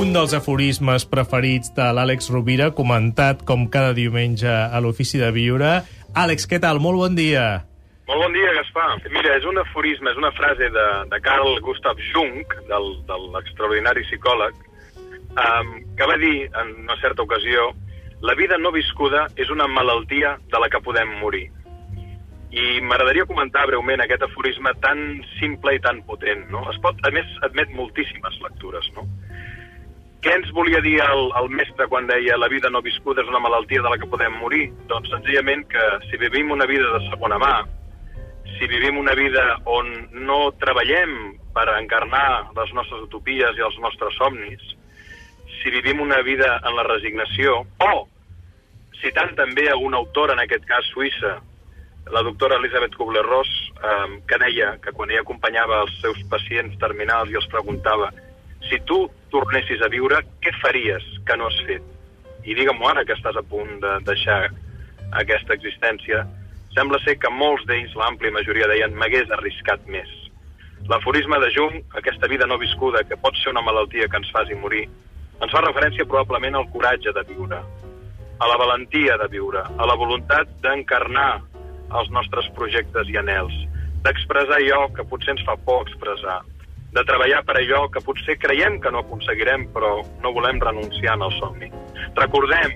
un dels aforismes preferits de l'Àlex Rovira, comentat com cada diumenge a l'Ofici de Viure. Àlex, què tal? Molt bon dia. Molt bon dia, Gaspar. Mira, és un aforisme, és una frase de, de Carl Gustav Jung, del, de l'extraordinari psicòleg, um, que va dir en una certa ocasió la vida no viscuda és una malaltia de la que podem morir. I m'agradaria comentar breument aquest aforisme tan simple i tan potent. No? Es pot, a més, admet moltíssimes lectures. No? Què ens volia dir el, el mestre quan deia la vida no viscuda és una malaltia de la que podem morir? Doncs senzillament que si vivim una vida de segona mà, si vivim una vida on no treballem per encarnar les nostres utopies i els nostres somnis, si vivim una vida en la resignació, o citant també a una autora, en aquest cas suïssa, la doctora Elisabeth Kubler-Ross, eh, que deia que quan ella acompanyava els seus pacients terminals i els preguntava si tu tornessis a viure, què faries que no has fet? I digue'm ara que estàs a punt de deixar aquesta existència, sembla ser que molts d'ells, l'àmplia majoria, deien m'hagués arriscat més. L'aforisme de Jung, aquesta vida no viscuda, que pot ser una malaltia que ens faci morir, ens fa referència probablement al coratge de viure, a la valentia de viure, a la voluntat d'encarnar els nostres projectes i anels, d'expressar allò que potser ens fa por expressar, de treballar per allò que potser creiem que no aconseguirem però no volem renunciar al somni. Recordem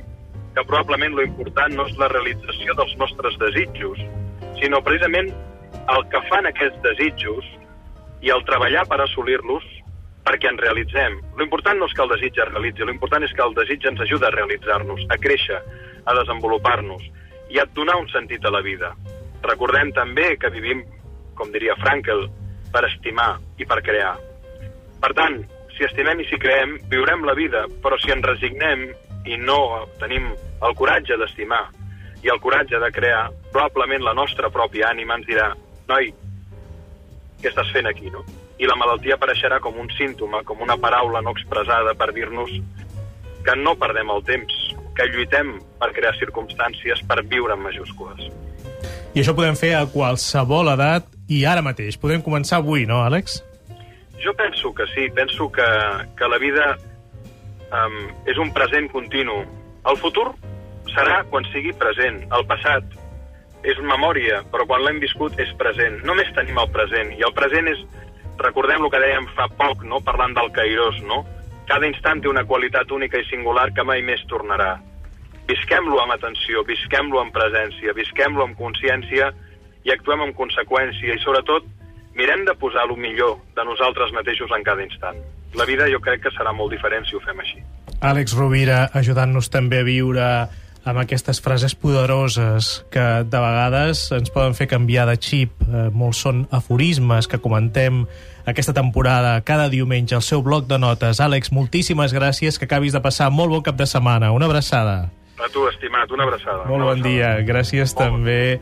que probablement lo important no és la realització dels nostres desitjos, sinó precisament el que fan aquests desitjos i el treballar per assolir-los perquè ens realitzem. Lo important no és que el desig es realitzi, important és que el desig ens ajuda a realitzar-nos, a créixer, a desenvolupar-nos i a donar un sentit a la vida. Recordem també que vivim, com diria Frankel, per estimar i per crear. Per tant, si estimem i si creem, viurem la vida, però si ens resignem i no tenim el coratge d'estimar i el coratge de crear, probablement la nostra pròpia ànima ens dirà noi, què estàs fent aquí, no? I la malaltia apareixerà com un símptoma, com una paraula no expressada per dir-nos que no perdem el temps, que lluitem per crear circumstàncies per viure en majúscules. I això podem fer a qualsevol edat i ara mateix. Podem començar avui, no, Àlex? Jo penso que sí, penso que, que la vida um, és un present continu. El futur serà quan sigui present. El passat és memòria, però quan l'hem viscut és present. Només tenim el present, i el present és, recordem el que dèiem fa poc, no? parlant del Cairós, no? Cada instant té una qualitat única i singular que mai més tornarà. Visquem-lo amb atenció, visquem-lo amb presència, visquem-lo amb consciència i actuem amb conseqüència i, sobretot, mirem de posar el millor de nosaltres mateixos en cada instant. La vida jo crec que serà molt diferent si ho fem així. Àlex Rovira ajudant-nos també a viure amb aquestes frases poderoses que de vegades ens poden fer canviar de xip. Eh, molts són aforismes que comentem aquesta temporada cada diumenge al seu bloc de notes. Àlex, moltíssimes gràcies, que acabis de passar molt bon cap de setmana. Una abraçada. A tu, estimat, una abraçada. Molt bon dia. Gràcies Molt bon també